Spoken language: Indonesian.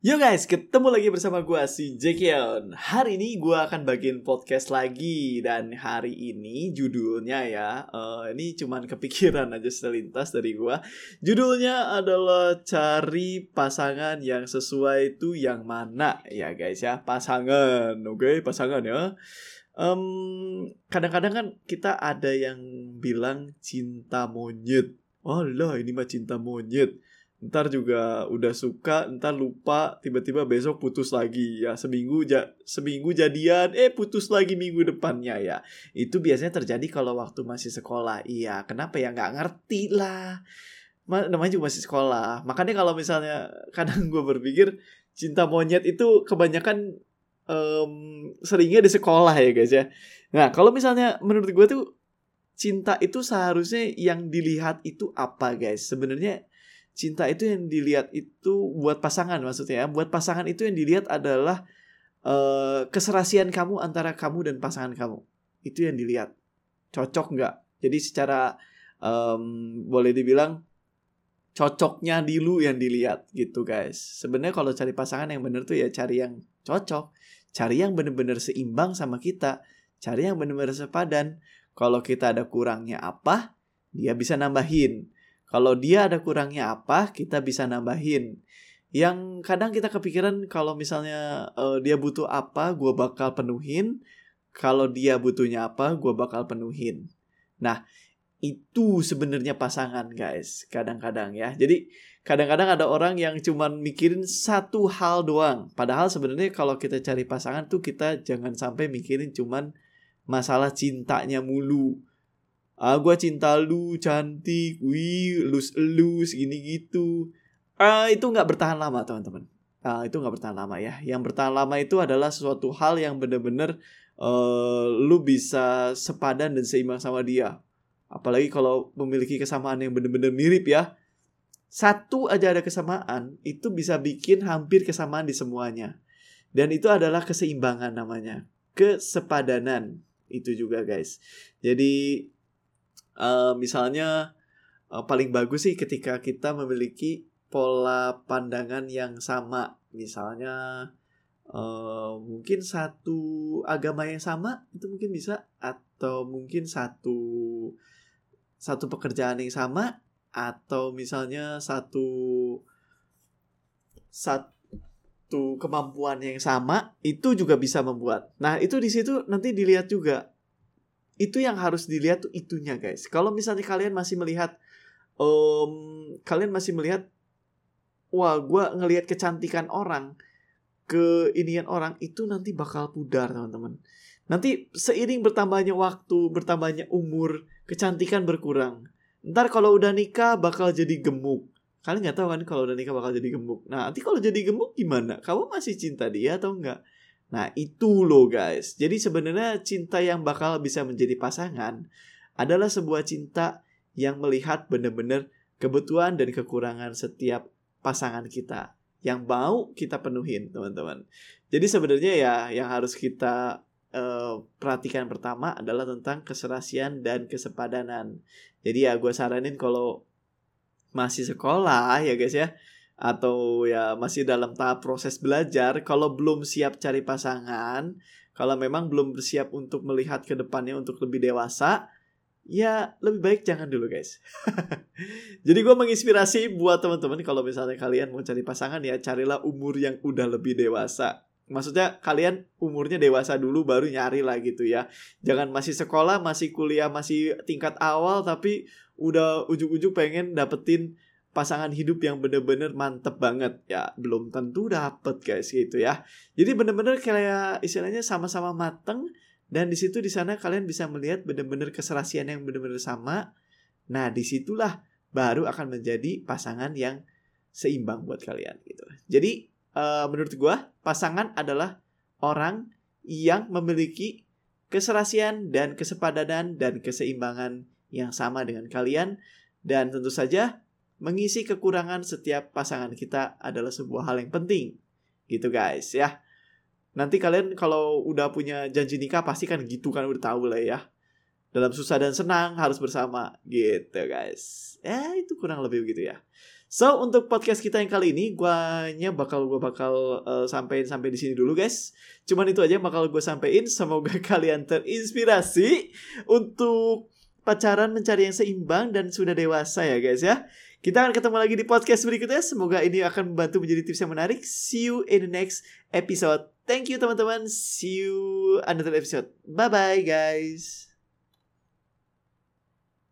Yo guys, ketemu lagi bersama gue si Jekion. Hari ini gue akan bagiin podcast lagi dan hari ini judulnya ya, uh, ini cuman kepikiran aja selintas dari gue. Judulnya adalah cari pasangan yang sesuai itu yang mana ya guys ya, pasangan, oke okay? pasangan ya. Um, kadang-kadang kan kita ada yang bilang cinta monyet. Oh lah ini mah cinta monyet ntar juga udah suka ntar lupa tiba-tiba besok putus lagi. Ya seminggu ja seminggu jadian eh putus lagi minggu depannya ya. Itu biasanya terjadi kalau waktu masih sekolah. Iya kenapa ya? Nggak ngerti lah. Namanya juga masih sekolah. Makanya kalau misalnya kadang gue berpikir cinta monyet itu kebanyakan um, seringnya di sekolah ya guys ya. Nah kalau misalnya menurut gue tuh cinta itu seharusnya yang dilihat itu apa guys? Sebenarnya cinta itu yang dilihat itu buat pasangan maksudnya ya. Buat pasangan itu yang dilihat adalah uh, keserasian kamu antara kamu dan pasangan kamu. Itu yang dilihat. Cocok nggak? Jadi secara um, boleh dibilang cocoknya dulu yang dilihat gitu guys. Sebenarnya kalau cari pasangan yang bener tuh ya cari yang cocok, cari yang bener-bener seimbang sama kita, cari yang bener-bener sepadan. Kalau kita ada kurangnya apa, dia bisa nambahin. Kalau dia ada kurangnya apa, kita bisa nambahin. Yang kadang kita kepikiran kalau misalnya uh, dia butuh apa, gue bakal penuhin. Kalau dia butuhnya apa, gue bakal penuhin. Nah, itu sebenarnya pasangan guys, kadang-kadang ya. Jadi kadang-kadang ada orang yang cuma mikirin satu hal doang. Padahal sebenarnya kalau kita cari pasangan tuh kita jangan sampai mikirin cuman masalah cintanya mulu ah gue cinta lu cantik wih lus elus gini gitu ah itu nggak bertahan lama teman-teman. Ah itu nggak bertahan lama ya. Yang bertahan lama itu adalah sesuatu hal yang bener-bener uh, lu bisa sepadan dan seimbang sama dia. Apalagi kalau memiliki kesamaan yang bener-bener mirip ya. Satu aja ada kesamaan itu bisa bikin hampir kesamaan di semuanya. Dan itu adalah keseimbangan namanya. Kesepadanan. Itu juga guys. Jadi uh, misalnya uh, paling bagus sih ketika kita memiliki pola pandangan yang sama misalnya uh, mungkin satu agama yang sama itu mungkin bisa atau mungkin satu satu pekerjaan yang sama atau misalnya satu satu kemampuan yang sama itu juga bisa membuat. Nah, itu di situ nanti dilihat juga itu yang harus dilihat tuh itunya guys. Kalau misalnya kalian masih melihat um, kalian masih melihat wah gue ngelihat kecantikan orang keinian orang itu nanti bakal pudar teman-teman. Nanti seiring bertambahnya waktu bertambahnya umur kecantikan berkurang. Ntar kalau udah nikah bakal jadi gemuk. Kalian nggak tahu kan kalau udah nikah bakal jadi gemuk. Nah nanti kalau jadi gemuk gimana? Kamu masih cinta dia atau enggak Nah, itu loh guys. Jadi sebenarnya cinta yang bakal bisa menjadi pasangan adalah sebuah cinta yang melihat benar-benar kebutuhan dan kekurangan setiap pasangan kita yang mau kita penuhin, teman-teman. Jadi sebenarnya ya yang harus kita uh, perhatikan pertama adalah tentang keserasian dan kesepadanan. Jadi ya gue saranin kalau masih sekolah ya guys ya, atau ya masih dalam tahap proses belajar, kalau belum siap cari pasangan, kalau memang belum bersiap untuk melihat ke depannya untuk lebih dewasa, ya lebih baik jangan dulu guys. Jadi gue menginspirasi buat teman-teman kalau misalnya kalian mau cari pasangan ya carilah umur yang udah lebih dewasa. Maksudnya kalian umurnya dewasa dulu baru nyari lah gitu ya. Jangan masih sekolah, masih kuliah, masih tingkat awal tapi udah ujuk-ujuk pengen dapetin pasangan hidup yang bener-bener mantep banget. Ya belum tentu dapet guys gitu ya. Jadi bener-bener kayak istilahnya sama-sama mateng dan di situ di sana kalian bisa melihat bener-bener keserasian yang bener-bener sama. Nah di situlah baru akan menjadi pasangan yang seimbang buat kalian gitu. Jadi uh, menurut gue pasangan adalah orang yang memiliki keserasian dan kesepadanan dan keseimbangan yang sama dengan kalian. Dan tentu saja mengisi kekurangan setiap pasangan kita adalah sebuah hal yang penting. Gitu guys ya. Nanti kalian kalau udah punya janji nikah pasti kan gitu kan udah tahu lah ya. Dalam susah dan senang harus bersama gitu guys. Ya itu kurang lebih begitu ya. So untuk podcast kita yang kali ini, guanya bakal gua bakal uh, sampein sampai di sini dulu guys. Cuman itu aja yang bakal gue sampein. Semoga kalian terinspirasi untuk pacaran mencari yang seimbang dan sudah dewasa ya guys ya. Kita akan ketemu lagi di podcast berikutnya. Semoga ini akan membantu menjadi tips yang menarik. See you in the next episode. Thank you teman-teman. See you another episode. Bye bye guys.